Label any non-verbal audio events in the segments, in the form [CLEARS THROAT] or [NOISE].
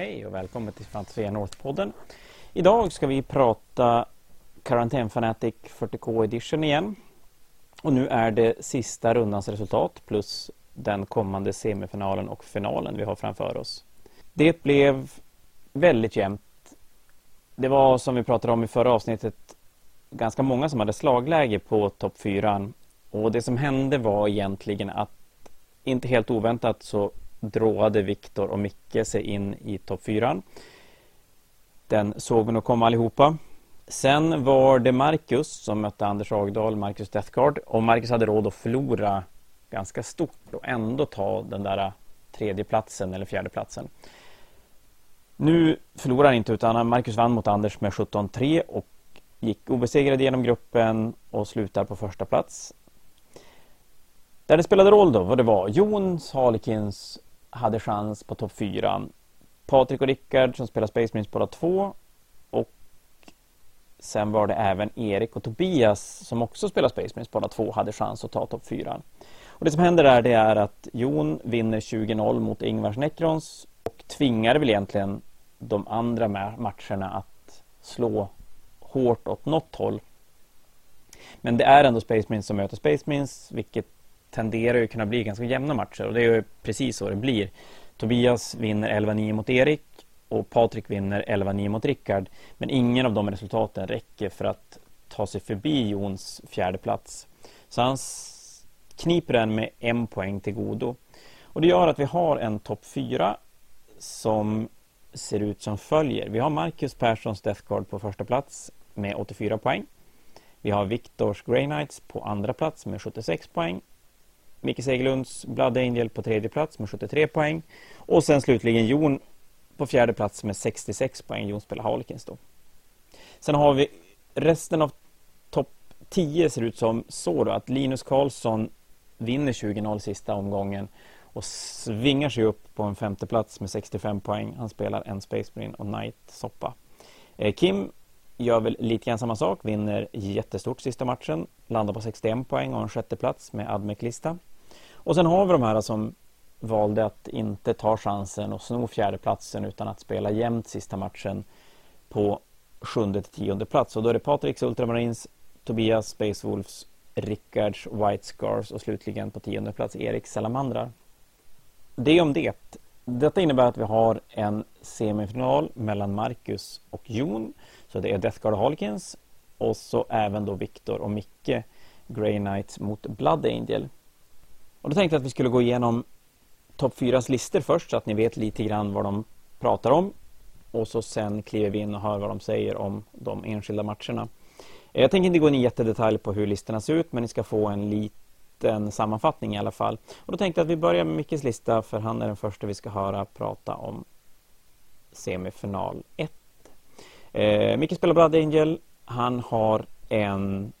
Hej och välkommen till Fantasia North-podden. Idag ska vi prata Quarantine Fanatic 40K Edition igen. Och nu är det sista rundans resultat plus den kommande semifinalen och finalen vi har framför oss. Det blev väldigt jämnt. Det var som vi pratade om i förra avsnittet ganska många som hade slagläge på topp 4. Och det som hände var egentligen att inte helt oväntat så dråade Viktor och Micke sig in i topp 4. Den såg vi nog komma allihopa. Sen var det Marcus som mötte Anders Agdal, Marcus Deathgard Och Marcus hade råd att förlora ganska stort och ändå ta den där äh, tredje platsen eller fjärde platsen. Nu förlorar han inte utan Marcus vann mot Anders med 17-3 och gick obesegrad genom gruppen och slutar på första plats. Där det spelade roll då vad det var Jons Salikins hade chans på topp 4. Patrik och Rickard som spelar Space Marines båda två. Och sen var det även Erik och Tobias som också spelar Space Marines båda två hade chans att ta topp 4. Och det som händer där det är att Jon vinner 20-0 mot Ingvars Necrons och tvingar väl egentligen de andra matcherna att slå hårt åt något håll. Men det är ändå Space Marines som möter Space Marines vilket tenderar ju kunna bli ganska jämna matcher och det är ju precis så det blir. Tobias vinner 11-9 mot Erik och Patrik vinner 11-9 mot Rickard. Men ingen av de resultaten räcker för att ta sig förbi Jons fjärde plats. Så han kniper den med en poäng till godo. Och det gör att vi har en topp 4 som ser ut som följer. Vi har Marcus Perssons Death Guard på första plats med 84 poäng. Vi har Viktors Grey Knights på andra plats med 76 poäng. Micke Segelunds Blood Angel på tredje plats med 73 poäng. Och sen slutligen Jon på fjärde plats med 66 poäng. Jon spelar Harlequins då. Sen har vi resten av topp 10 ser ut som så då att Linus Karlsson vinner 20-0 sista omgången och svingar sig upp på en femte plats med 65 poäng. Han spelar en Space Marine och Knight Soppa. Eh, Kim gör väl lite grann samma sak, vinner jättestort sista matchen, landar på 61 poäng och en sjätte plats med Admec-lista. Och sen har vi de här som valde att inte ta chansen och sno fjärdeplatsen utan att spela jämnt sista matchen på sjunde till tionde plats. Och då är det Patriks Ultramarines, Tobias Space Wolves, Rickards White Scars och slutligen på tionde plats Erik Salamandrar. Det om det. Detta innebär att vi har en semifinal mellan Marcus och Jon. Så det är Death Guard och och så även då Viktor och Micke Grey Knights mot Blood Angel. Och då tänkte jag att vi skulle gå igenom topp 4 listor först så att ni vet lite grann vad de pratar om. Och så sen kliver vi in och hör vad de säger om de enskilda matcherna. Eh, jag tänker inte gå in i jättedetalj på hur listorna ser ut men ni ska få en liten sammanfattning i alla fall. Och då tänkte jag att vi börjar med Mickes lista för han är den första vi ska höra prata om semifinal 1. Eh, Micke spelar Blood Angel. Han har en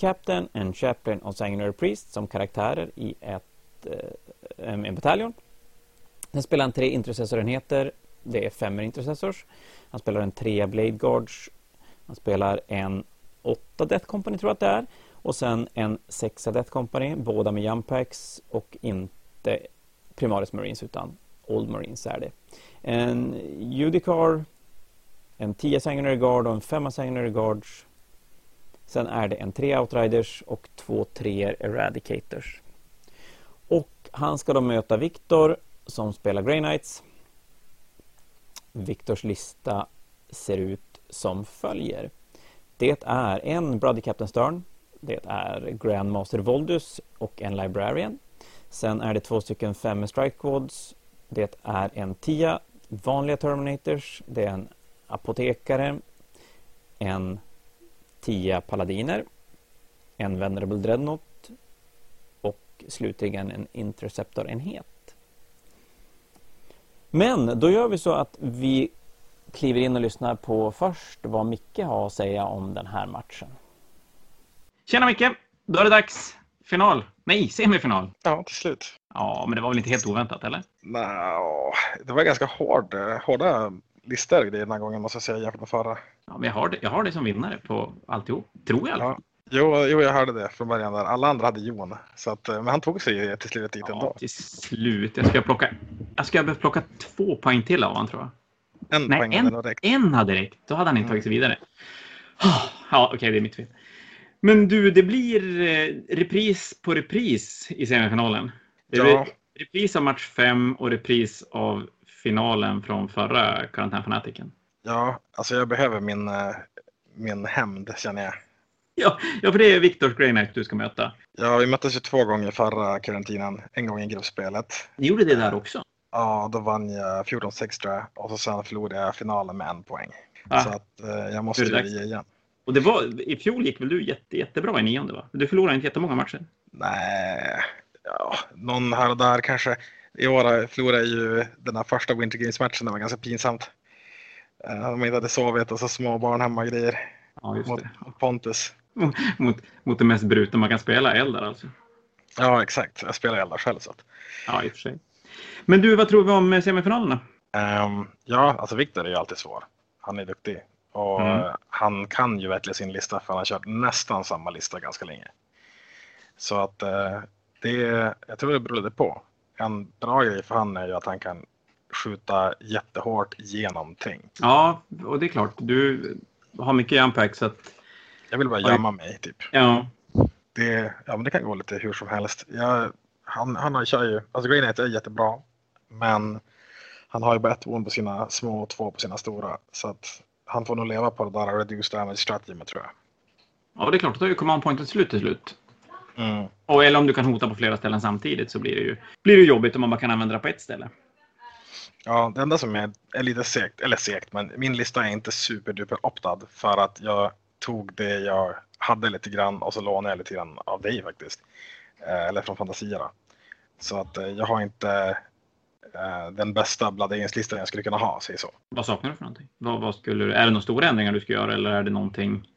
Captain, en Chaplain och Sanguinary Priest som karaktärer i ett, eh, en bataljon. Sen spelar han tre intercessorenheter. Det är fem intercessors. Han spelar en trea Blade Guards. Han spelar en åtta Death Company tror jag att det är. Och sen en sexa Death Company. Båda med Jumpacks och inte Primaris Marines utan Old Marines är det. En Judicar. En 10 Sanguinary Guard och en 5 Sanguinary Guards. Sen är det en tre Outriders och två treor Eradicators. Och han ska då möta Viktor som spelar Grey Knights. Viktors lista ser ut som följer. Det är en Brother Captain Stern. Det är Grandmaster Voldus och en Librarian. Sen är det två stycken fem Strike Quads. Det är en tia vanliga Terminators. Det är en apotekare. En 10 paladiner, en Venerable Dreadnought och slutligen en Interceptor-enhet. Men då gör vi så att vi kliver in och lyssnar på först vad Micke har att säga om den här matchen. Tjena Micke! Då är det dags. Final. Nej, semifinal. Ja, till slut. Ja, men det var väl inte helt oväntat, eller? Nej, det var ganska hård, hårda listor den här gången måste jag säga jämfört med förra. Ja, men jag har, det, jag har det som vinnare på alltihop, tror jag. Ja. Jo, jo, jag hörde det från början där. Alla andra hade Jon. Så att, men han tog sig till slut dit ja, ändå. till slut. Jag ska plocka, jag ska plocka två poäng till av honom tror jag. En Nej, poäng en- hade räckt. En hade räckt. Då hade han inte Mm. tagit sig vidare. Ja, okej, det är mitt fel. Men du, det blir eh, repris på repris i semifinalen. Det Ja. blir repris av match fem och repris av finalen från förra karantänfanatiken. Ja, alltså jag behöver min, eh, min hämnd känner jag. Ja, ja, för det är Viktors Grey Knight du ska möta. Ja, vi möttes ju två gånger förra karantinen. En gång i gruppspelet. Ni gjorde det där också? Ja, då vann jag 14-6 tror jag. Och så sen förlorade jag finalen med en poäng. Ah. Så att eh, jag måste ju ge igen. Och det var, i fjol gick väl du jätte, jättebra i nionde va? Du förlorade inte jättemånga matcher. Nej, ja, någon här och där kanske. I år förlorade jag ju den här första Winter Games-matchen. Det var ganska pinsamt. Uh, de inte hade sovit och så små barn hemma grejer. Ja, Mot, mot Pontus. Mot, mot det mest brutna man kan spela, Eldar alltså. Ja, exakt. Jag spelar eldar själv. Så att. Ja, i och för sig. Men du, vad tror vi om semifinalerna? Ehm, ja, alltså Viktor är ju alltid svår. Han är duktig. Och Mm. eh, han kan ju verkligen sin lista för han har kört nästan samma lista ganska länge. Så att eh, det, jag tror det beror lite på. En bra grej för han är ju att han kan skjuta jättehårt genom ting. Ja, och det är klart. Du har mycket jump så att Jag vill bara gömma mig typ. ja, Det, ja, men det kan gå lite hur som helst. Jag, han, han har- kör ju, alltså Green Knight är jättebra. Men han har ju bara ett wound på sina små och två på sina stora. Så att han får nog leva på det där reduced damage strategy tror jag. ja, det är klart. Då är ju command pointet slut till slut. Mm. Och eller om du kan hota på flera ställen samtidigt så blir det ju blir det jobbigt om man bara kan använda det på ett ställe. Ja, det enda som är, är lite segt, eller segt, men min lista är inte superduper optad för att jag tog det jag hade lite grann och så lånade jag lite grann av dig faktiskt. Eh, eller från Fantasia då. Så att eh, jag har inte eh, den bästa Blood Aliens-listan jag skulle kunna ha, säger så. Vad saknar du för någonting? Vad, vad skulle, är det några stora ändringar du ska göra eller är det någonting?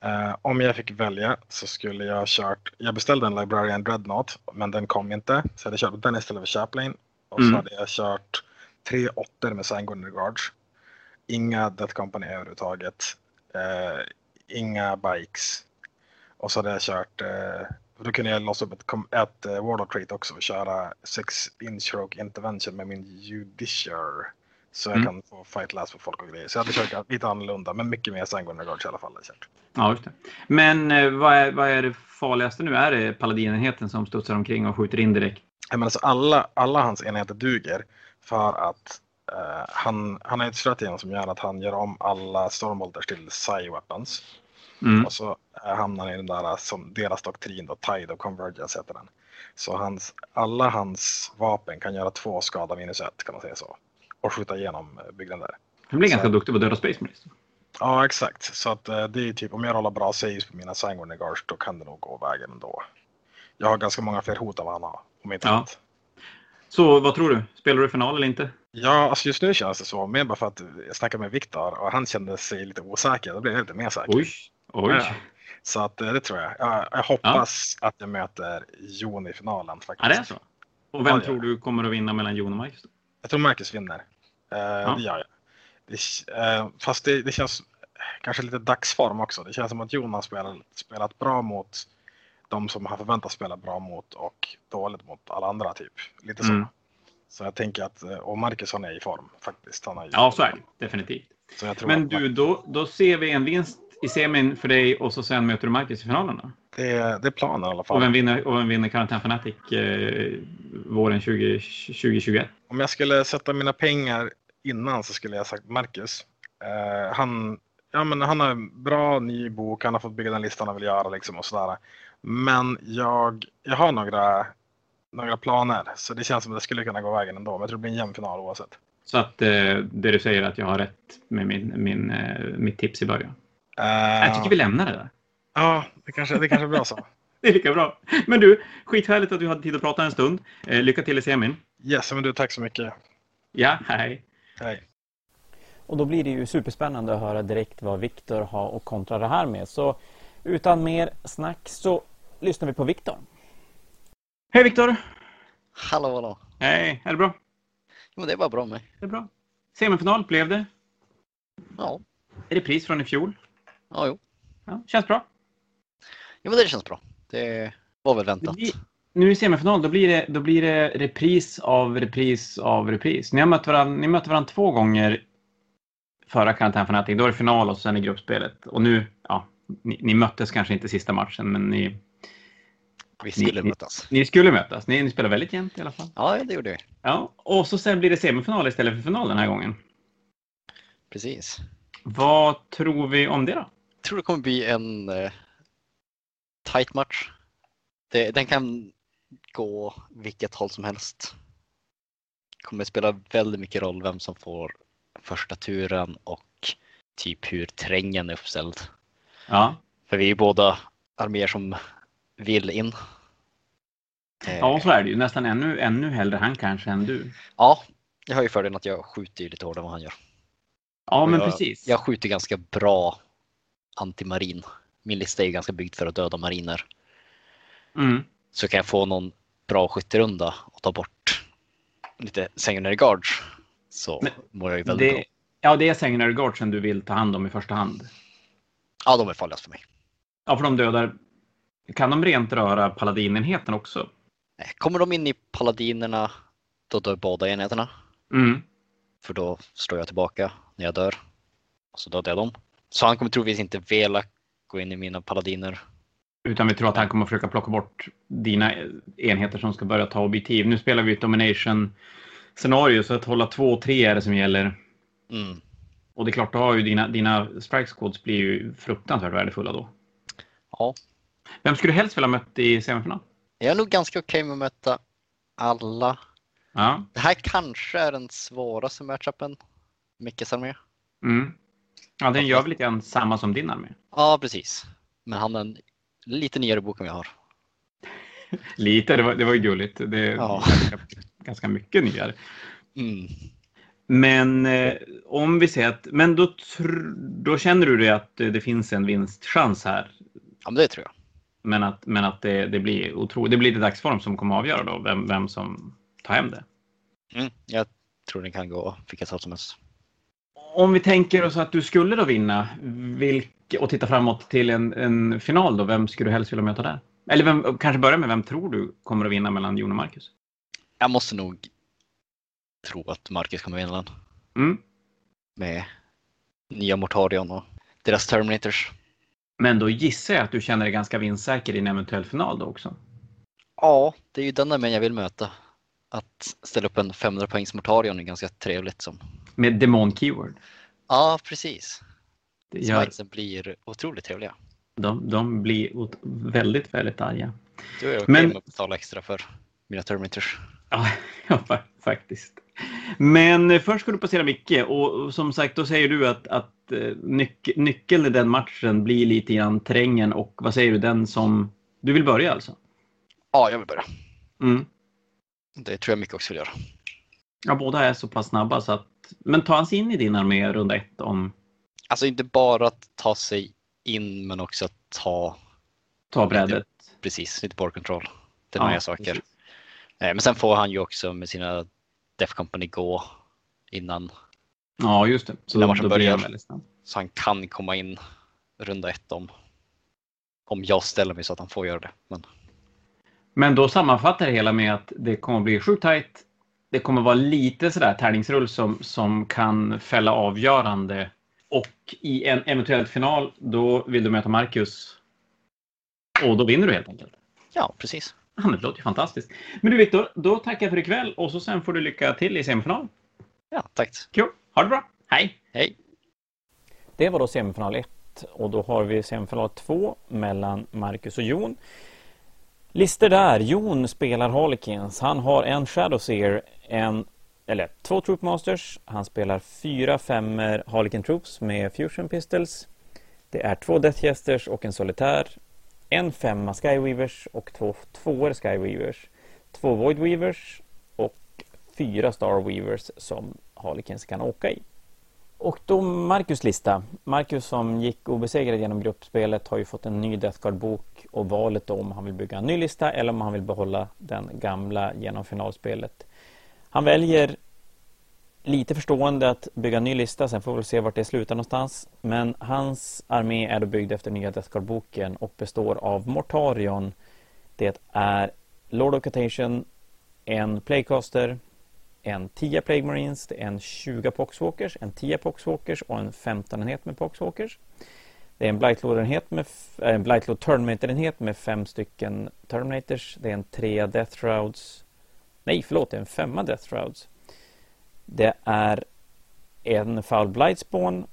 Eh, om jag fick välja så skulle jag kört, jag beställde en Librarian Dreadnought men den kom inte. Så jag hade kört den istället för Chaplain. Och så Mm. hade jag kört tre åttor med Sanguinary Guards. Inga Death Company överhuvudtaget. Eh, inga bikes. Och så hade jag kört, eh, då kunde jag låsa upp ett, ett eh, Warlord Trait också och köra 6 inch stroke intervention med min Judiciar. Så jag Mm. kan få fight last på folk och grejer. Så jag hade kört lite annorlunda men mycket mer Sanguinary Guards i alla fall. kört. Ja, just det. Men eh, vad är, vad är det farligaste nu? Är det paladinenheten som studsar omkring och skjuter in direkt? Men alltså alla, alla hans enheter duger för att eh, han, han har ett strategi som gör att han gör om alla stormbolters till Psy Weapons. Mm. Och så eh, hamnar han i den där som deras doktrin då, Tide of Convergence heter den. Så hans, alla hans vapen kan göra två skada minus ett kan man säga så. Och skjuta igenom eh, byggnaden där. Han blir ganska Så- duktig på att döda Space Marines. Ja exakt, så att eh, det är typ om jag håller bra saves på mina Sanguinary Guards då kan det nog gå vägen ändå. Jag har ganska många fler hot än vad han har. Om inte Ja. annat. Så vad tror du? Spelar du final eller inte? Ja, alltså just nu känns det så. Mer bara för att jag snackade med Viktor och han kände sig lite osäker. Då blev jag lite mer säker. Oj, oj. Ja. Så att eh, det tror jag. Jag, jag hoppas att jag möter Jon i finalen faktiskt. Ja, det är så. Och vem Ja, ja. tror du kommer att vinna mellan Jon och Marcus? Jag tror Marcus vinner. Eh, Det gör jag. Det, eh, fast det, det känns kanske lite dagsform också. Det känns som att Jon har spelat, spelat bra mot de som han förväntas spela bra mot och dåligt mot alla andra typ. Lite så. Mm. Så jag tänker att, eh, och Marcus han är i form faktiskt. Han ju, Ja, så är det definitivt. Men du, då, då ser vi en vinst i semin för dig och så sen möter du Marcus i finalen då? det, är- det är planen i alla fall. Och vem vinner, och vem vinner Karantän Fanatic eh, våren 20, 2021? Om jag skulle sätta mina pengar innan så skulle jag sagt Marcus. Eh, han, ja, men han har en bra ny bok, han har fått bygga den listan han vill göra liksom och sådär. Men jag, jag har några, några planer så det känns som att det skulle kunna gå vägen ändå. Men jag tror det blir en jämn final oavsett. Så att eh, det du säger att jag har rätt med min, min, eh, mitt tips i början. Eh, Jag tycker vi lämnar det där. Ja, det kanske, det kanske är bra så. [LAUGHS] Det är lika bra. Men du, skithärligt att du hade tid att prata en stund. Eh, lycka till i semin. Yes, men du tack så mycket. Ja, hej. Hej. Och då blir det ju superspännande att höra direkt vad Viktor har att kontra det här med. Så utan mer snack så lyssnar vi på Viktor. Hej Viktor! Hallå, hallå. Hej, är det bra? Jo, det är bara bra med. Det är bra. Semifinal blev det. Ja, Repris från i fjol. ja jo. Ja, känns bra. Jo, men det känns bra. Det var väl Det väntat. nu i semifinal, då blir, det, då blir det repris av repris av repris. Ni, har mött varandra, ni mötte varandra två gånger förra Karantän Fanatic, då är det final och sen i gruppspelet. Och nu, ja, ni, ni möttes kanske inte sista matchen, men ni, Vi skulle Ni- mötas. ni skulle mötas. Ni, ni spelar väldigt jämnt i alla fall. Ja, det gjorde vi. Ja, och så sen blir det semifinal istället för final den här gången. Precis. Vad tror vi om det då? Jag tror det kommer bli en eh, tight match. Det, den kan gå vilket håll som helst. kommer spela väldigt mycket roll vem som får första turen och typ hur trängen är uppställd. Ja, För vi är båda arméer som vill in. Eh, ja så är det ju. Nästan ännu, ännu hellre han kanske än du. ja, jag har ju fördelen att jag skjuter ju lite hårdare än vad han gör. Ja, men jag, precis. Jag skjuter ganska bra antimarin. Min lista är ju ganska byggd för att döda mariner. Mm. Så kan jag få någon bra skytterunda och ta bort lite secondary guards så Men mår jag ju väldigt bra. Det, ja, det är secondary guardsen du vill ta hand om i första hand. Ja, de är farligast för mig. Ja, för de dödar... Kan de rent röra paladinenheten också? Kommer de in i paladinerna, då dör båda enheterna. Mm. För då står jag tillbaka när jag dör. Så dödar jag dem. Så han kommer troligtvis inte vilja gå in i mina paladiner. Utan vi tror att han kommer försöka plocka bort dina enheter som ska börja ta objektiv. Nu spelar vi ett domination-scenario, så att hålla två och tre är det som gäller. Mm. Och det är klart, då har ju dina, dina strike squads blir ju fruktansvärt värdefulla då. Ja, Vem skulle du helst vilja mött i semifinal? jag är nog ganska okej med att möta alla. Ja. Det här kanske är den svåraste matchupen. Mickes armé. Mm. Ja, den gör väl lite grann samma som din armé. Ja, precis. Men han är en lite nyare bok än jag har. [LAUGHS] Lite, det var, det var ju gulligt. Det är Ja. ganska, ganska mycket nyare. Mm. Men eh, om vi säger att, men då, tr- då känner du det att det finns en vinstchans här. Ja, men det tror jag. Men att, men att det, det blir otroligt, det blir lite dagsform som kommer att avgöra då vem, vem som tar hem det. Mm. Jag tror den kan gå vilket håll som helst. Om vi tänker oss att du skulle då vinna vilk, och titta framåt till en, en final då, vem skulle du helst vilja möta där? Eller vem, kanske börja med, vem tror du kommer att vinna mellan Jon och Marcus? Jag måste nog tro att Marcus kommer vinna den Mm. med nya Mortarion och deras Terminators. Men då gissar jag att du känner dig ganska vinstsäker i en eventuell final då också. Ja, det är ju den armén jag vill möta. Att ställa upp en 500 poängs Mortarion är ganska trevligt. Som. Med Demon Keyword. Ja, precis. Smitesen blir otroligt trevliga. de, de blir väldigt, väldigt arga. Då är okej Men- med att betala extra för mina Terminators. Ja, [LAUGHS] faktiskt. Men eh, först ska du passera Micke och som sagt då säger du att, att eh, nyc nyckeln i den matchen blir lite grann trängen och vad säger du, den som... Du vill börja alltså? Ja, jag vill börja. Mm. Det tror jag mycket också vill göra. Ja, båda är så pass snabba så att... Men ta hans in i din armé runda ett om... Alltså inte bara att ta sig in men också att ta Ta brädet. precis lite board control. Det Ja, nya saker. precis. Eh, Men sen får han ju också med sina Def Company gå innan Ja, just det. Så När matchen blir börjar. så han kan komma in runda ett om, om jag ställer mig så att han får göra det. Men Men då sammanfattar det hela med att det kommer att bli sjukt tajt. Det kommer vara lite sådär tärningsrull som, som kan fälla avgörande. Och i en eventuell final, då vill du möta Marcus. Och då vinner du helt enkelt. ja, precis. Ja, Det låter ju fantastiskt. Men du Viktor, då tackar jag för ikväll och så sen får du lycka till i semifinal. Ja, tack. Kul! Ha det bra! Hej! Hej! Det var då semifinal 1 och då har vi semifinal 2 mellan Marcus och Jon. Lister där. Jon spelar Harlequins. Han har en Shadowseer, en, eller två Troop Masters. Han spelar fyra femmer Harlequin Troops med Fusion Pistols. Det är två Death Jesters och en Solitär. En femma Skyweavers och två tvåor Skyweavers. Två Void Weavers och fyra Star Weavers som Harlequins kan åka i. Och då Marcus lista. Marcus som gick obesegrad genom gruppspelet har ju fått en ny Death Guard-bok och valet då om han vill bygga en ny lista eller om han vill behålla den gamla genom finalspelet. Han väljer lite förstående att bygga en ny lista, sen får vi väl se vart det slutar någonstans. Men hans armé är då byggd efter nya Death Guard-boken och består av Mortarion. Det är Lord of Catation, en Playcaster, en 10 Plague Marines, det är en 20 Poxwalkers, en 10 Poxwalkers och en 15-enhet med Poxwalkers. Det är en Blightlord-enhet med äh, en Blightlord Terminator-enhet med fem stycken Terminators. Det är en 3 Death Shrouds. Nej, förlåt, det är en 5 Death Shrouds. Det är en Foul Blightspawn,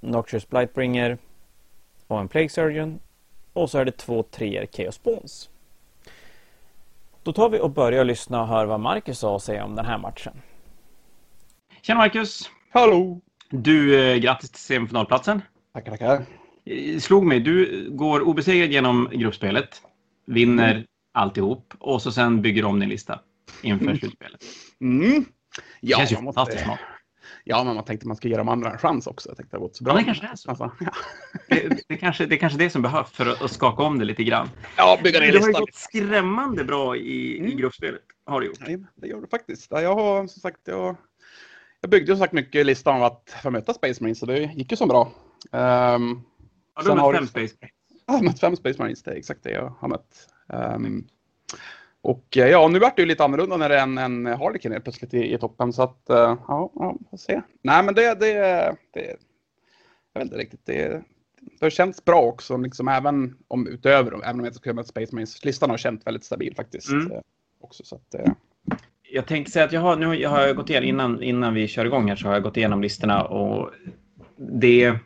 Noxious Blightbringer och en Plague Surgeon. Och så är det två treor Chaos Spawns. Då tar vi och börjar lyssna och höra vad Marcus har att säga om den här matchen. Tjena Marcus! Hallå! Du, eh, grattis till semifinalplatsen. Tackar, tackar. Eh, Slog mig, du går obesegrad genom gruppspelet, vinner Mm. alltihop och så sen bygger du om din lista inför slutspelet. Mm. Ja, det känns ju man måste- fantastiskt smart. Ja, men man tänkte man ska ge de andra en chans också. Jag tänkte det har gått så bra. Ja, det kanske är så. Alltså, ja. Det, det, kanske, det är kanske det som behövs för att, att skaka om det lite grann. ja, bygga ner Du har ju listan. gått skrämmande bra i, i Mm. gruppspelet. Har du gjort. Nej, det gör det faktiskt. Ja, Jag har som sagt, jag, jag byggde ju som sagt mycket i listan av att få möta Space Marines, så det gick ju så bra. Um, Ja, du har har mött du- fem Space jag har mött fem Space Marines, det är exakt det jag har mött. Ehm, och eh, ja, nu vart det ju lite annorlunda när det är en, en Harlequin helt plötsligt i, i toppen, så att eh, ja, ja, får se. Nej, men det, det, det jag vet inte riktigt, det, det har känts bra också, liksom även om utöver, även om jag inte skulle ha mött Space Marines, listan har känt väldigt stabil faktiskt. Mm. eh, Också, så att, Jag tänkte säga att jag har, nu har jag gått igenom, innan, innan vi kör igång här så har jag gått igenom listorna och det,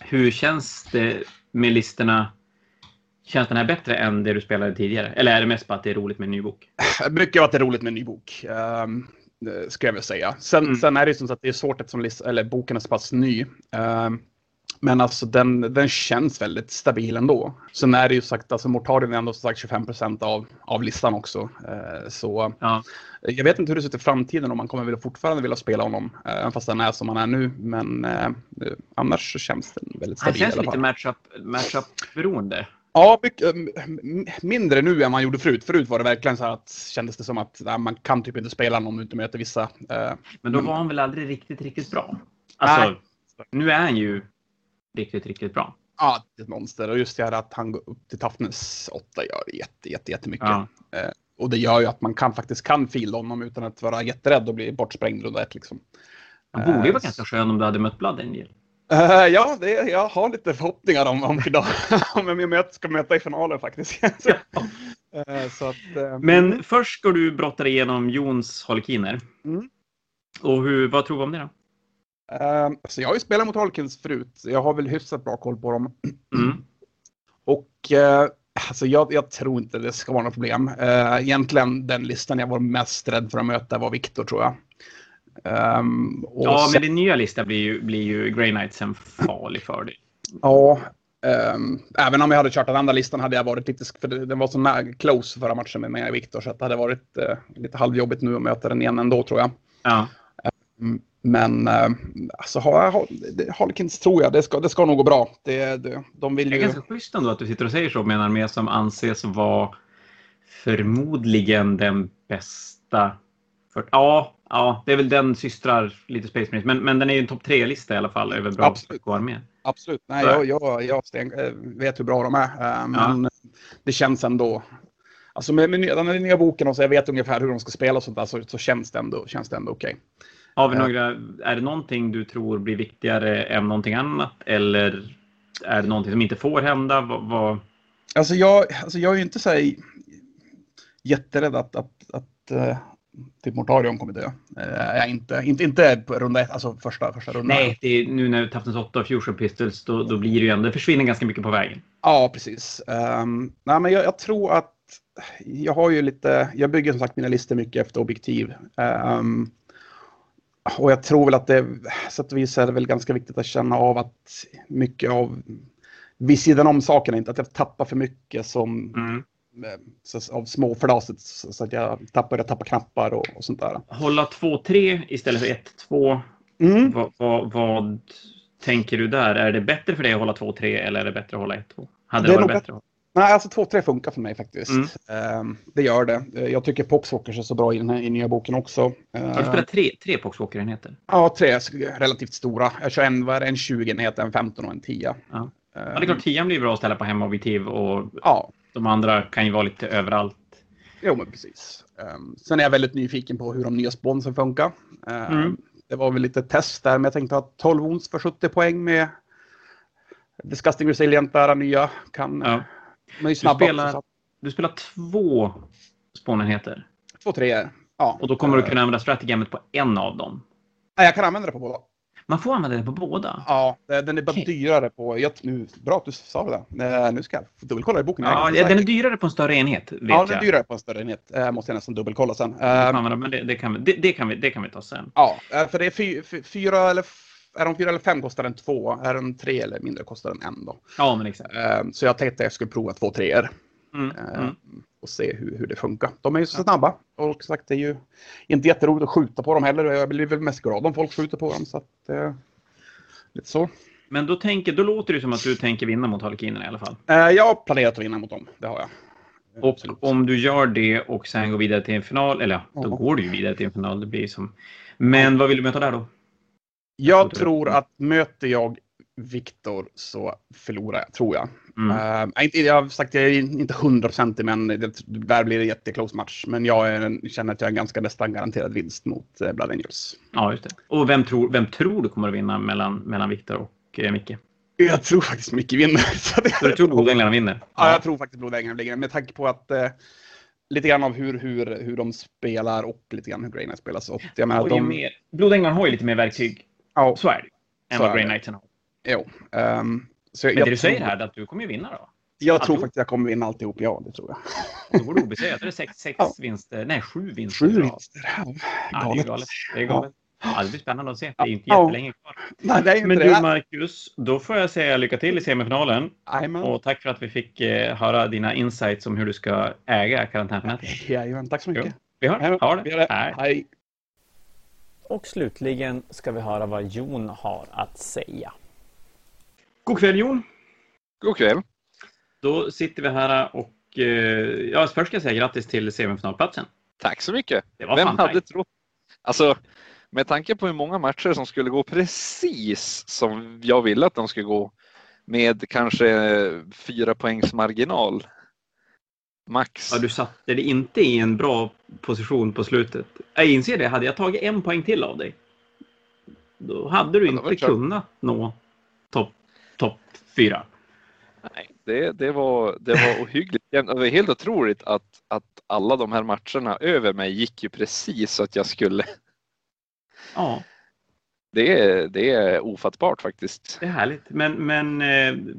hur känns det med listorna? Känns den här bättre än det du spelade tidigare? Eller är det mest bara att det är roligt med en ny bok? [LAUGHS] Mycket av att det är roligt med en ny bok. Um, ska jag väl säga. Sen, Mm. sen är det ju som sagt det är svårt eftersom eller boken är så pass ny. Ehm, men alltså den, den känns väldigt stabil ändå. Sen är det ju sagt, alltså Mortarion är ändå som sagt 25 av, av listan också. Eh, så Ja. jag vet inte hur det ser ut i framtiden om man kommer vilja, fortfarande vilja spela honom. eh, Även fast han är som han är nu. Men eh, annars så känns den väldigt Han stabil känns i alla lite fall. matchup, matchup-beroende. Ja, mycket, mindre nu än man gjorde förut. Förut var det verkligen så här att kändes det som att nej, man kan typ inte spela någon om du inte möter vissa. eh, Men då var han väl aldrig riktigt, riktigt bra? Alltså, Nej. nu är han ju riktigt, riktigt bra. Ja, det är ett monster. Och just det här att han går upp till toughness 8 gör jätte, jätte, jättemycket. Ja. Eh, och det gör ju att man kan faktiskt kan fila honom utan att vara jätterädd och bli bortsprängd runda ett. Liksom. Han borde ju Eh, vara ganska skön om du hade mött Blood Angel. Eh, ja, det, jag har lite förhoppningar om, om idag. [LAUGHS] om jag möt, ska möta i finalen faktiskt. [LAUGHS] så, eh, så att, eh, Men först ska du brotta dig igenom Jons Holkiner. Mm. Och hur, vad tror du om det då? så jag har ju spelat mot Harlequins förut. Jag har väl hyfsat bra koll på dem. [CLEARS THROAT] Mm. Och alltså jag, jag tror inte det ska vara något problem. Eh, egentligen den listan jag var mest rädd för att möta var Viktor tror jag. Och Ja, sen- men din nya lista blir ju, blir ju Grey Knights en farlig för dig. Ja, ehm, även om jag hade kört den andra listan hade jag varit lite, för den var så nära close förra matchen med mig och Viktor så att det hade varit eh, lite halvjobbigt nu att möta den igen ändå tror jag. Ja. Mm, Men eh, alltså, ha, ha, det- Harlequins tror jag, det ska, det ska nog gå bra. Det, det, de vill Det är ju... ganska schysst ändå att du sitter och säger så med en armé som anses vara förmodligen den bästa. För, ja, ja, det är väl den systrar lite Space Marines, men, men den är ju en topp tre-lista i alla fall över bra Absolut. armé. Absolut, nej, jag, jag, jag eh, vet hur bra de är. eh, Men det känns ändå... Alltså med, med nya- den nya boken och så jag vet ungefär hur de ska spela och sånt där så, så känns det ändå, känns det ändå okej. Har vi Ja. några, är det någonting du tror blir viktigare än någonting annat? Eller är det någonting som inte får hända? Vad, vad, Alltså jag, alltså jag är ju inte så jätterädd att, att, att typ Mortarion kommer dö. Är inte, inte, inte på runda ett, alltså första, första rundan. nej, det är, nu när Taftens 8 och Fusion Pistols, då, då blir det ju ändå, det försvinner ganska mycket på vägen. Ja, precis. Um, nej, men jag, jag tror att jag har ju lite, jag bygger som sagt mina listor mycket efter objektiv. Ehm, och jag tror väl att det, så att vis är det väl ganska viktigt att känna av att mycket av, vid sidan om sakerna, inte att jag tappar för mycket som, Mm. Så, av småflaset så, så att jag tappar, jag tappar knappar och, och sånt där. Hålla 2-3 istället för 1-2. Mm. Vad, vad, vad tänker du där? Är det bättre för dig att hålla 2-3 eller är det bättre att hålla 1-2? Hade Det det, varit bättre? att- Nej, alltså 2-3 funkar för mig faktiskt. Mm. Ehm, det gör det. Eh, Jag tycker Poxwalkers är så bra i den här i nya boken också. Har du Ehm, spelat tre, tre Poxwalker-enheter? Ja, tre relativt stora. Jag kör en, det, en 20-enhet, en 15 och en 10. Ja. Ja, det är klart, 10 blir bra att ställa på hemobjektiv och Ja, de andra kan ju vara lite överallt. Jo, men precis. Um, sen är jag väldigt nyfiken på hur de nya sponsen funkar. Um, Mm. Det var väl lite test där, men jag tänkte att 12 ons för 70 poäng med Disgusting Resilient där, nya kan... Ja. Snabba spelar- också, Du spelar två spånenheter. Två, tre. Ja. Och då kommer du Eh, kunna använda strategamet på en av dem. Nej, jag kan använda det på båda. Man får använda det på båda. Ja, det- den är bara Okej. dyrare på... Jag, nu, bra att du sa det. där. Eh, Nu ska jag dubbelkolla i boken. Jag Ja, den är dyrare på en större enhet. Vet Ja, den är jag. dyrare på en större enhet. Eh, måste jag nästan dubbelkolla sen. Eh, använda, men det, det, kan vi, det, det, kan vi, det kan vi ta sen. Ja, eh, för det är fy, fy, fyra eller... Är de fyra eller fem kostar den två. Är den tre eller mindre kostar den en då. Ja, men exakt. Eh, Så jag tänkte att jag skulle prova två treor. Mm, eh, mm. Och se hur, hur det funkar. De är ju så snabba. Och sagt, det är ju inte jätteroligt att skjuta på dem heller. Jag blir väl mest glad om folk skjuter på dem. Så att, eh, lite så. Men då, tänker, då låter det som att du tänker vinna mot Harlekinerna i alla fall. Eh, Jag har planerat att vinna mot dem. Det har jag. Och Absolut. om du gör det och sen går vidare till en final, eller ja, då Ja. går du ju vidare till en final. Det blir som... Men vad vill du möta där då? Jag tror att möter jag Viktor så förlorar jag, tror jag. Mm. Eh, inte, jag har sagt jag är inte hundraprocentig, men det, där blir en jätteklos match. Men jag är, känner att jag är en ganska nästan garanterad vinst mot eh, Blood Angels. Ja, just det. Och vem tror, vem tror du kommer att vinna mellan, mellan Viktor och eh, Micke? Jag tror faktiskt Micke vinner. [LAUGHS] Så det, Så du tror Blodänglarna vinner? ja, jag tror faktiskt Blodängarna blir med tanke på att eh, lite grann av hur, hur, hur de spelar och lite grann hur grejerna spelas. Och jag menar, Och ju de, mer, Blodänglarna har ju lite mer verktyg. ja, Så är det. Än Så vad Grey det. Knightsen har. jo, ehm, så jag, Men det du tror, säger här är att du kommer ju vinna då? Jag tror Alltihop? faktiskt jag kommer vinna alltihop, ja det tror jag. Då går du obesegrad. Då är det sex, sex Ja. vinster. Nej, sju vinster. Sju vinster. Ja, Ja, det är galet. Det är galet. Ja, det blir spännande att se. Det är inte Ja. jättelänge kvar. Nej, det är ju Men inte du det. Marcus, då får jag säga lycka till i semifinalen. Jajamän. Och tack för att vi fick eh, höra dina insights om hur du ska äga karantänfönätet. Jajamän, tack så mycket. Vi hörs. Ha vi det. det. Hej. Hej. Och slutligen ska vi höra vad Jon har att säga. God kväll Jon. God kväll. Då sitter vi här och eh, ja, först ska jag säga grattis till semifinalplatsen. Tack så mycket. Det var Vem fan hade trott? Alltså, med tanke på hur många matcher som skulle gå precis som jag ville att de skulle gå med kanske fyra poängs marginal. Max. Ja, du satte dig inte i en bra position på slutet. Jag inser det. Hade jag tagit en poäng till av dig, då hade du Ja, inte kunnat nå topp top fyra. Nej, det, det, var, det var ohyggligt. Det var helt otroligt att, att alla de här matcherna över mig gick ju precis så att jag skulle. Ja, Det är, det är ofattbart faktiskt. det är härligt. Men, men eh,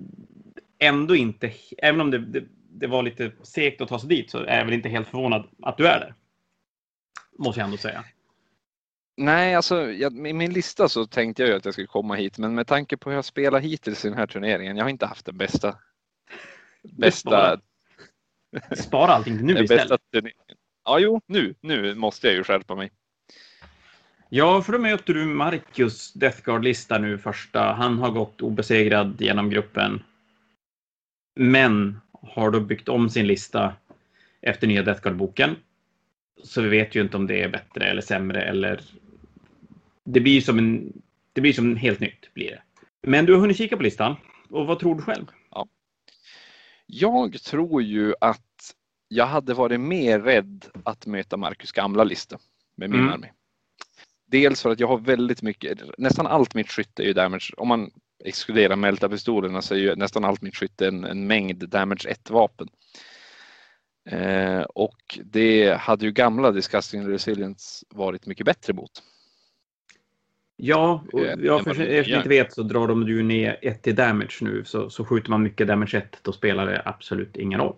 ändå inte, även om det, det, det var lite segt att ta sig dit, så är jag väl inte helt förvånad att du är där. Måste jag ändå säga. Nej, alltså jag, i min lista så tänkte jag ju att jag skulle komma hit, men med tanke på hur jag spelar hittills i den här turneringen, jag har inte haft den bästa. Bästa, Spara, allting nu [LAUGHS] den istället. bästa turneringen. Ja, jo, nu, nu måste jag ju skärpa mig. Ja, för då möter du Marcus Deathguard-lista nu första. Han har gått obesegrad genom gruppen. Men har då byggt om sin lista efter nya Deathguard-boken. Så vi vet ju inte om det är bättre eller sämre eller... Det blir som en... Det blir som en helt nytt blir det. Men du har hunnit kika på listan. Och vad tror du själv? Jag tror ju att jag hade varit mer rädd att möta Marcus gamla lista med min Mm. armé. Dels för att jag har väldigt mycket, nästan allt mitt skytte är ju damage. Om man exkluderar Melta-pistolerna så är ju nästan allt mitt skytte en, en mängd damage 1-vapen. Eh, och det hade ju gamla Disgusting Resilience varit mycket bättre mot. Ja, och Eh, ja än för vad du er som gör. inte vet så drar de ju ner ett till damage nu. Så, så skjuter man mycket damage 1, då spelar det absolut ingen roll.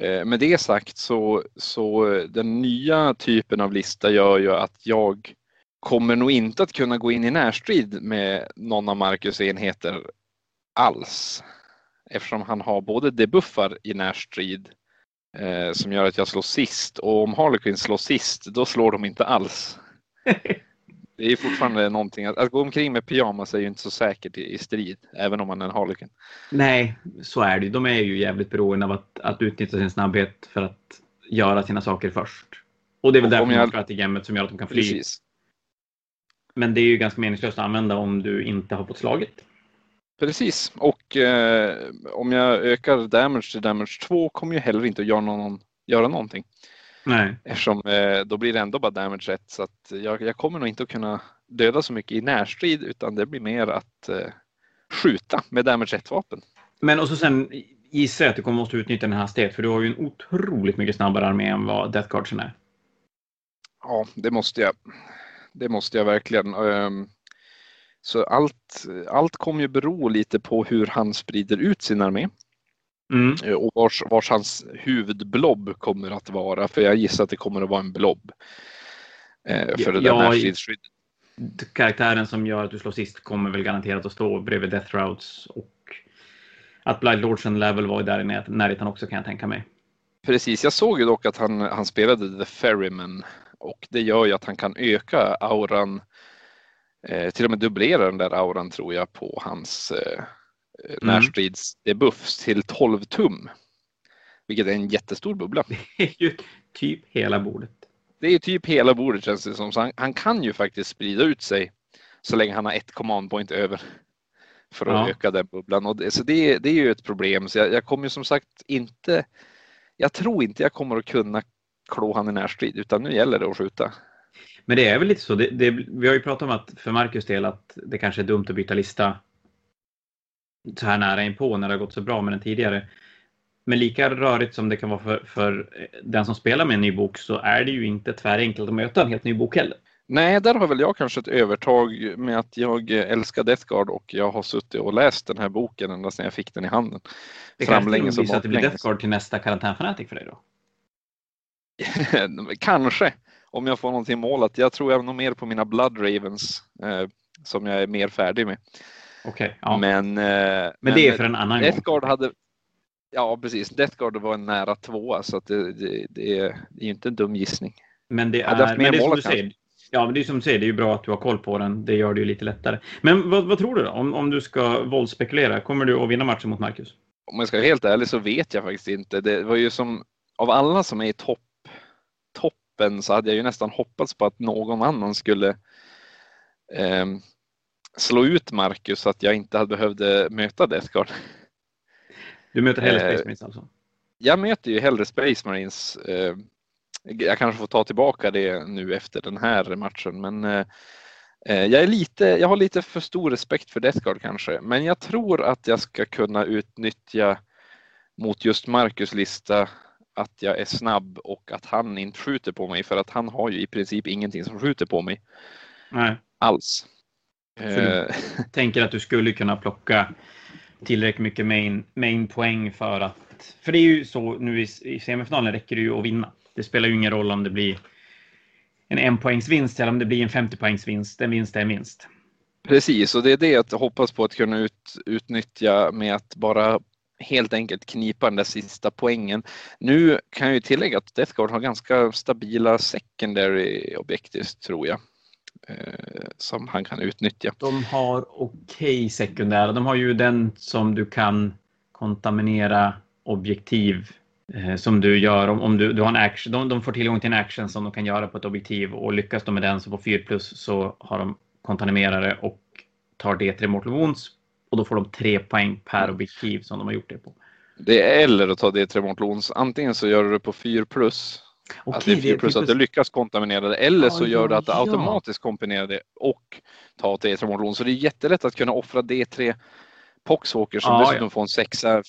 Eh, Med det sagt så, så den nya typen av lista gör ju att jag kommer nog inte att kunna gå in i närstrid med någon av Marcus enheter alls. Eftersom han har både debuffar i närstrid eh, som gör att jag slår sist och om Harlequin slår sist då slår de inte alls. [LAUGHS] Det är fortfarande någonting att, att gå omkring med pyjamas är ju inte så säkert i, i strid även om man är en Harlequin. Nej, så är det. De är ju jävligt beroende av att, att utnyttja sin snabbhet för att göra sina saker först. Och det är väl därför om de jag- har strategemet som gör att de kan fly. Precis. Men det är ju ganska meningslöst att använda om du inte har fått slaget. Precis, och eh, om jag ökar damage till damage 2 kommer ju heller inte att göra, någon, göra någonting. Nej. Eftersom eh, då blir det ändå bara damage 1 så att jag, jag kommer nog inte att kunna döda så mycket i närstrid utan det blir mer att eh, skjuta med damage 1-vapen. Men och så sen gissar jag att du kommer måste utnyttja den här hastighet för du har ju en otroligt mycket snabbare armé än vad Death Guardsen är. Ja, det måste jag. Det måste jag verkligen. Ehm, Så allt, allt kommer ju bero lite på hur han sprider ut sin armé Mm. eh, och vars, vars hans huvudblob kommer att vara. För jag gissar att det kommer att vara en blob. eh, För det där Ja, närstridsskyddet. Karaktären som gör att du slår sist kommer väl garanterat att stå bredvid Death Routes och att Blight Lordsen lär väl vara där i närheten också kan jag tänka mig. Precis, jag såg ju dock att han, han spelade The Ferryman och det gör ju att han kan öka auran, eh, till och med dubblera den där auran tror jag på hans eh, Mm. närstridsdebuffs till 12 tum. Vilket är en jättestor bubbla. [LAUGHS] Det är ju typ hela bordet. Det är typ hela bordet känns det som. Så han, han kan ju faktiskt sprida ut sig så länge han har ett command point över. För att Ja. öka den bubblan. Och det, så det, det är ju ett problem. Så jag, jag kommer ju som sagt inte. Jag tror inte jag kommer att kunna klå han i närstrid utan nu gäller det att skjuta. Men det är väl lite så. Det, det, vi har ju pratat om att för Marcus del att det kanske är dumt att byta lista så här nära inpå när det har gått så bra med den tidigare. Men lika rörigt som det kan vara för, för den som spelar med en ny bok så är det ju inte tvärenkelt att möta en helt ny bok heller. Nej, där har väl jag kanske ett övertag med att jag älskar Death Guard och jag har suttit och läst den här boken ända sedan jag fick den i handen. Det kanske blir så att det blir. Death Guard till nästa karantänfanatic för dig då? [LAUGHS] Kanske, om jag får någonting målat. Jag tror jag nog mer på mina Blood Ravens eh, som jag är mer färdig med. Okej, ja. Men, Men, eh, det är för en annan Death gång. Hade Ja precis, Death Guard var en nära tvåa så det, det, det, är, det är ju inte en dum gissning. Men det är, men det är som du säger. Ja, men det är som du säger, det är ju bra att du har koll på den. Det gör det ju lite lättare. Men vad, vad tror du då? Om, om du ska våldsspekulera, kommer du att vinna matchen mot Marcus? Om jag ska vara helt ärlig så vet jag faktiskt inte. Det var ju som av alla som är i topp, toppen så hade jag ju nästan hoppats på att någon annan skulle ehm, slå ut Marcus så att jag inte hade behövde möta Death Guard. Du möter hellre Eh, Space Marines alltså? Jag möter ju hellre Space Marines. Eh, jag kanske får ta tillbaka det nu efter den här matchen, men eh, eh, jag, är lite, jag har lite för stor respekt för Death Guard kanske, men jag tror att jag ska kunna utnyttja mot just Marcus lista att jag är snabb och att han inte skjuter på mig för att han har ju i princip ingenting som skjuter på mig Nej. alls. Eh, [LAUGHS] Tänker att du skulle kunna plocka tillräckligt mycket main, main poäng för att... För det är ju så nu i, i semifinalen räcker det ju att vinna. Det spelar ju ingen roll om det blir en enpoängsvinst eller om det blir en 50 poängsvinst. En vinst är en vinst. Precis, och det är det jag hoppas på att kunna ut, utnyttja med att bara helt enkelt knipa den där sista poängen. Nu kan jag ju tillägga att Death Guard har ganska stabila secondary objektivt, tror jag. Eh, som han kan utnyttja. De har okej sekundära. De har ju den som du kan kontaminera objektiv eh, som du gör om, om du, du har en action. De, de får tillgång till en action som de kan göra på ett objektiv och lyckas de med den så på 4 plus så har de kontaminerare och tar D3 Mortal Wounds och då får de tre poäng per objektiv som de har gjort det på. Det är eller att ta det tre Montlons. Antingen så gör du det på 4 plus. att det är 4 plus att du lyckas kontaminera det. Eller Ja, så gör du ja, att du ja. automatiskt kombinerar det och tar D3 Montlon. Så det är jättelätt att kunna offra D3 Poxwalker som Ja, dessutom ja. får en sexa,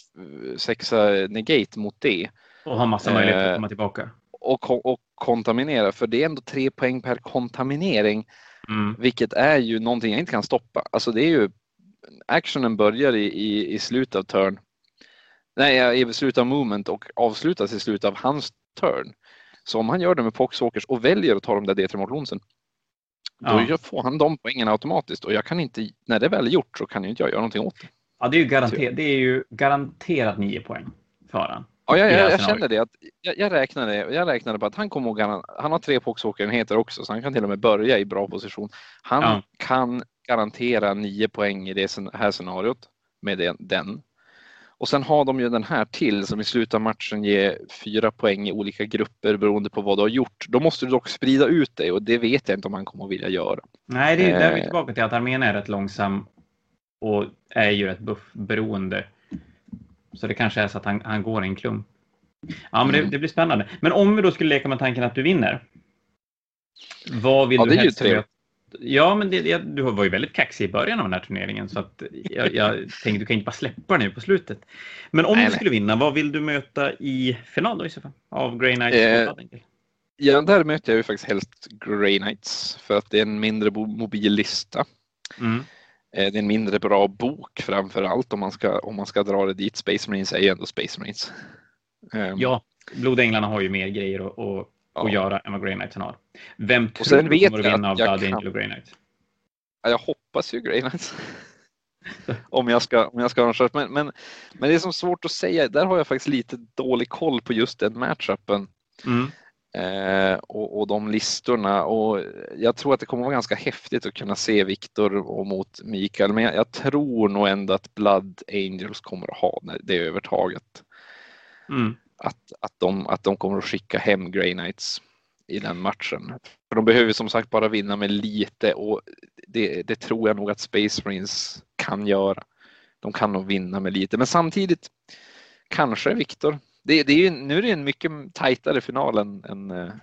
sexa negate mot det. och har massa möjligheter Eh, att komma tillbaka. och, och kontaminera. För det är ändå tre poäng per kontaminering. Mm. Vilket är ju någonting jag inte kan stoppa. Alltså det är ju actionen börjar i, i, i slutet av turn. Nej, i slutet av movement och avslutas i slutet av hans turn. Så om han gör det med Poxwalkers och väljer att ta de där D3 mot Lonsen. Då Ja. får han de poängen automatiskt och jag kan inte, när det väl är gjort så kan ju inte jag göra någonting åt det. Ja, det är ju, garanter, det är ju garanterat nio poäng för han. Ja, jag, jag, jag känner det. Att, jag, jag, räknade, jag räknade på att han kommer att han har tre Poxwalker-enheter också så han kan till och med börja i bra position. Han Ja. kan garantera nio poäng i det här scenariot med den. Och sen har de ju den här till som i slutet av matchen ger fyra poäng i olika grupper beroende på vad du har gjort. Då måste du dock sprida ut dig och det vet jag inte om han kommer att vilja göra. Nej, det är, där är vi Eh. tillbaka till att armén är rätt långsam. och är ju rätt buffberoende. Så det kanske är så att han, han går i en klump. Ja, men det, Mm. det blir spännande. Men om vi då skulle leka med tanken att du vinner. Vad vill Ja, du det är ju helst möta? Ja, men det, det, du var ju väldigt kaxig i början av den här turneringen så att jag, jag tänkte du kan inte bara släppa nu på slutet. Men om Nej, du nej. skulle vinna, vad vill du möta i final då i så fall? Av Grey Knights Eh? Ja, där möter jag ju faktiskt helst Grey Knights för att det är en mindre mobil lista. Mm. Eh, Det är en mindre bra bok framför allt om man ska, om man ska dra det dit. Space Marines är ju ändå Space Marines. Ehm, Ja, Blodänglarna har ju mer grejer att, ja. att göra än vad Grey Knights har. Vem tror sen du kommer att vinna av Blood kan- Angel och Grey Knights? Ja, Jag hoppas ju Grey Knights. [LAUGHS] om jag ska, om jag ska ha en chans. Men, men, men det är som svårt att säga. Där har jag faktiskt lite dålig koll på just den matchupen. Mm. Eh, och, och de listorna. Och jag tror att det kommer vara ganska häftigt att kunna se Viktor och mot Mikael. Men jag, jag tror nog ändå att Blood Angels kommer att ha det, det övertaget. Mm. Att, att, de, att de kommer att skicka hem Grey Knights i den matchen. För de behöver som sagt bara vinna med lite och det, det tror jag nog att Space Marines kan göra. De kan nog vinna med lite, men samtidigt kanske Viktor. Det, det är nu är det en mycket tajtare final än, än, eh,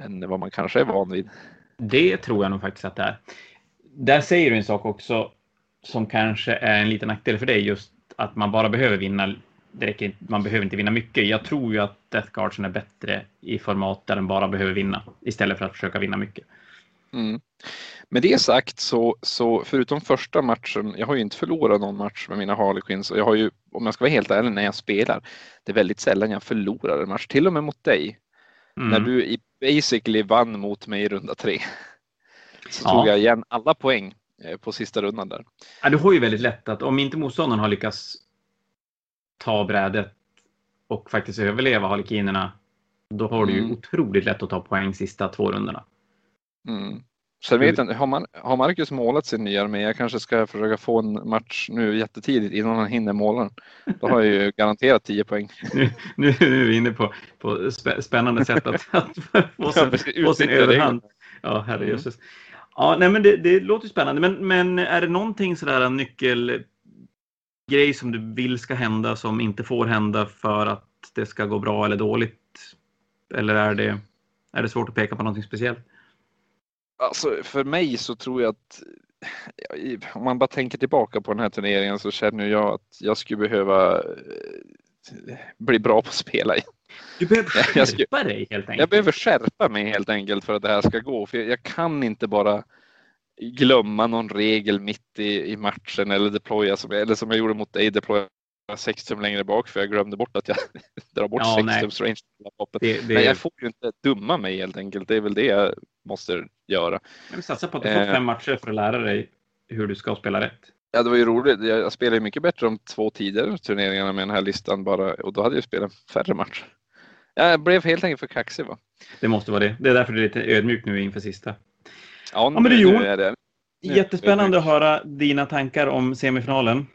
än vad man kanske är van vid. Det tror jag nog faktiskt att det är. Där säger du en sak också som kanske är en liten nackdel för dig, just att man bara behöver vinna. Det räcker, man behöver inte vinna mycket. Jag tror ju att Death Guardsen är bättre i format där den bara behöver vinna istället för att försöka vinna mycket. Mm. Med det sagt så, så förutom första matchen, jag har ju inte förlorat någon match med mina Harlequins och jag har ju, om jag ska vara helt ärlig, när jag spelar, det är väldigt sällan jag förlorar en match, till och med mot dig. Mm. När du i basically vann mot mig i runda tre. Så Ja. tog jag igen alla poäng eh, på sista rundan där. Ja, du har ju väldigt lätt att om inte motståndaren har lyckats ta brädet och faktiskt överleva harlekinerna, då har du ju Mm. otroligt lätt att ta poäng sista två rundorna. Mm. Sen vet jag har, man, har Marcus målat sin nya armé? Jag kanske ska försöka få en match nu jättetidigt innan han hinner måla den. Då har jag ju [LAUGHS] garanterat 10 poäng. Nu, nu är vi inne på, på spä- spännande sätt att, att få sin, få sin överhand. Ja, herrejösses. Mm. Ja, nej, men det, det låter spännande. Men, men är det någonting sådär en nyckelgrej som du vill ska hända som inte får hända för att det ska gå bra eller dåligt? Eller är det, är det svårt att peka på någonting speciellt? Alltså för mig så tror jag att om man bara tänker tillbaka på den här turneringen så känner jag att jag skulle behöva eh, bli bra på att spela. Du behöver skärpa dig helt enkelt. Jag behöver skärpa mig helt enkelt för att det här ska gå. För jag, jag kan inte bara glömma någon regel mitt i, i matchen eller deploya som, eller som jag gjorde mot dig, deploya sex tum längre bak för jag glömde bort att jag [LAUGHS] drar bort Ja, sex nej. tums range. Det, det, Men jag får ju inte dumma mig helt enkelt. Det är väl det jag måste göra. jag satsa på att du får Eh. fem matcher för att lära dig hur du ska spela rätt. Ja, det var ju roligt. Jag, jag spelade mycket bättre om två tidigare turneringarna med den här listan bara och då hade jag spelat färre matcher. Jag blev helt enkelt för kaxig va? Det måste vara det. Det är därför du är lite ödmjuk nu inför sista. Ja, men du, det. Nu- Jättespännande att höra dina tankar om semifinalen.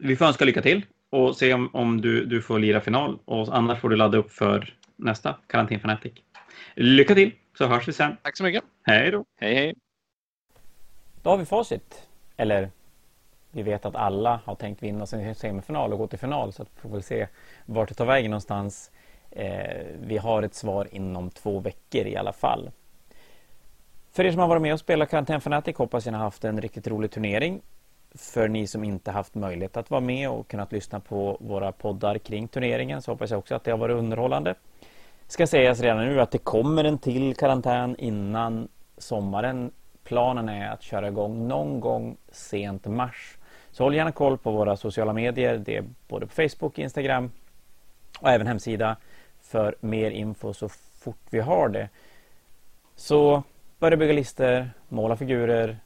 Vi får önska lycka till och se om, om du, du får lira final. Och annars får du ladda upp för nästa Karantän Fanatic. Lycka till så hörs vi sen. Tack så mycket. Hej då! Hej hej. Då har vi facit. Eller vi vet att alla har tänkt vinna sin semifinal och gå till final så att vi får väl se vart det tar vägen någonstans. Eh, vi har ett svar inom två veckor i alla fall. För er som har varit med och spelat Karantän Fanatic hoppas jag ni har haft en riktigt rolig turnering. För ni som inte haft möjlighet att vara med och kunnat lyssna på våra poddar kring turneringen så hoppas jag också att det har varit underhållande. Ska sägas redan nu att det kommer en till karantän innan sommaren. Planen är att köra igång någon gång sent mars. Så håll gärna koll på våra sociala medier. Det är både på Facebook, Instagram och även hemsida för mer info så fort vi har det. Så börja bygga listor, måla figurer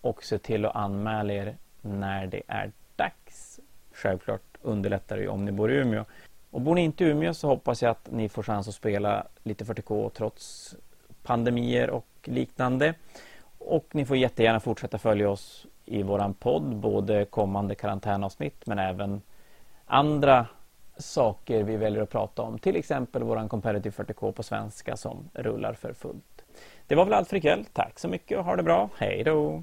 och se till att anmäla er när det är dags. Självklart underlättar det ju om ni bor i Umeå. Och bor ni inte i Umeå så hoppas jag att ni får chans att spela lite 40K trots pandemier och liknande. Och ni får jättegärna fortsätta följa oss i våran podd, både kommande karantänavsnitt men även andra saker vi väljer att prata om. Till exempel våran Competitive 40K på svenska som rullar för fullt. Det var väl allt för ikväll. Tack så mycket och ha det bra. Hej då!